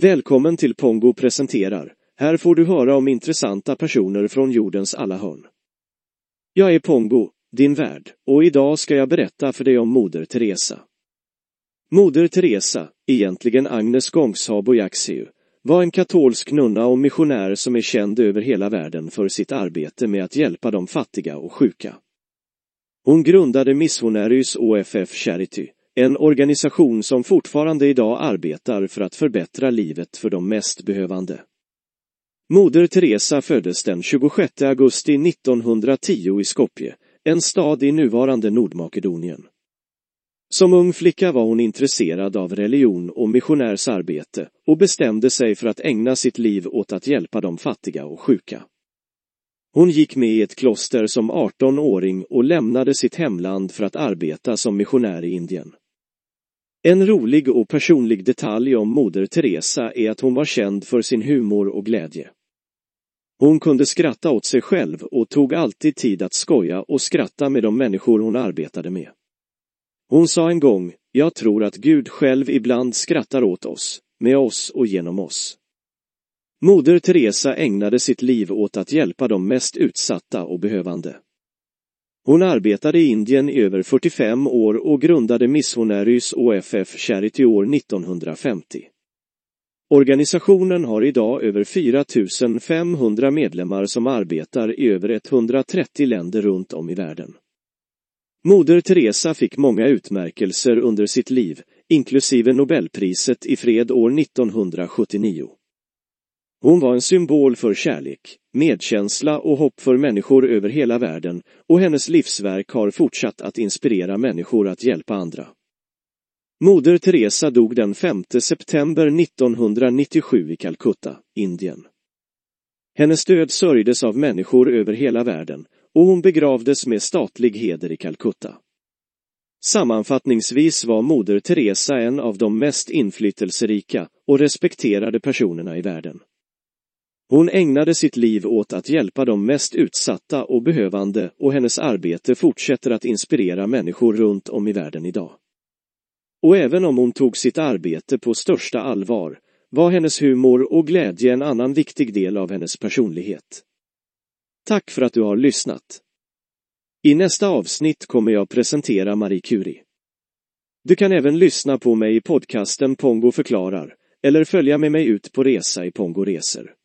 Välkommen till Pongo presenterar. Här får du höra om intressanta personer från jordens alla hörn. Jag är Pongo, din värd, och idag ska jag berätta för dig om Moder Teresa. Moder Teresa, egentligen Agnes Gångshabo Jaxiu, var en katolsk nunna och missionär som är känd över hela världen för sitt arbete med att hjälpa de fattiga och sjuka. Hon grundade Missionarius OFF Charity, en organisation som fortfarande idag arbetar för att förbättra livet för de mest behövande. Moder Teresa föddes den 26 augusti 1910 i Skopje, en stad i nuvarande Nordmakedonien. Som ung flicka var hon intresserad av religion och missionärsarbete och bestämde sig för att ägna sitt liv åt att hjälpa de fattiga och sjuka. Hon gick med i ett kloster som 18-åring och lämnade sitt hemland för att arbeta som missionär i Indien. En rolig och personlig detalj om Moder Teresa är att hon var känd för sin humor och glädje. Hon kunde skratta åt sig själv och tog alltid tid att skoja och skratta med de människor hon arbetade med. Hon sa en gång, jag tror att Gud själv ibland skrattar åt oss, med oss och genom oss. Moder Teresa ägnade sitt liv åt att hjälpa de mest utsatta och behövande. Hon arbetade i Indien i över 45 år och grundade Missionarius OFF Charity år 1950. Organisationen har idag över 4 500 medlemmar som arbetar i över 130 länder runt om i världen. Moder Teresa fick många utmärkelser under sitt liv, inklusive Nobelpriset i fred år 1979. Hon var en symbol för kärlek, medkänsla och hopp för människor över hela världen och hennes livsverk har fortsatt att inspirera människor att hjälpa andra. Moder Teresa dog den 5 september 1997 i Calcutta, Indien. Hennes död sörjdes av människor över hela världen och hon begravdes med statlig heder i Calcutta. Sammanfattningsvis var Moder Teresa en av de mest inflytelserika och respekterade personerna i världen. Hon ägnade sitt liv åt att hjälpa de mest utsatta och behövande och hennes arbete fortsätter att inspirera människor runt om i världen idag. Och även om hon tog sitt arbete på största allvar var hennes humor och glädje en annan viktig del av hennes personlighet. Tack för att du har lyssnat. I nästa avsnitt kommer jag presentera Marie Curie. Du kan även lyssna på mig i podcasten Pongo förklarar eller följa med mig ut på resa i Pongo Resor.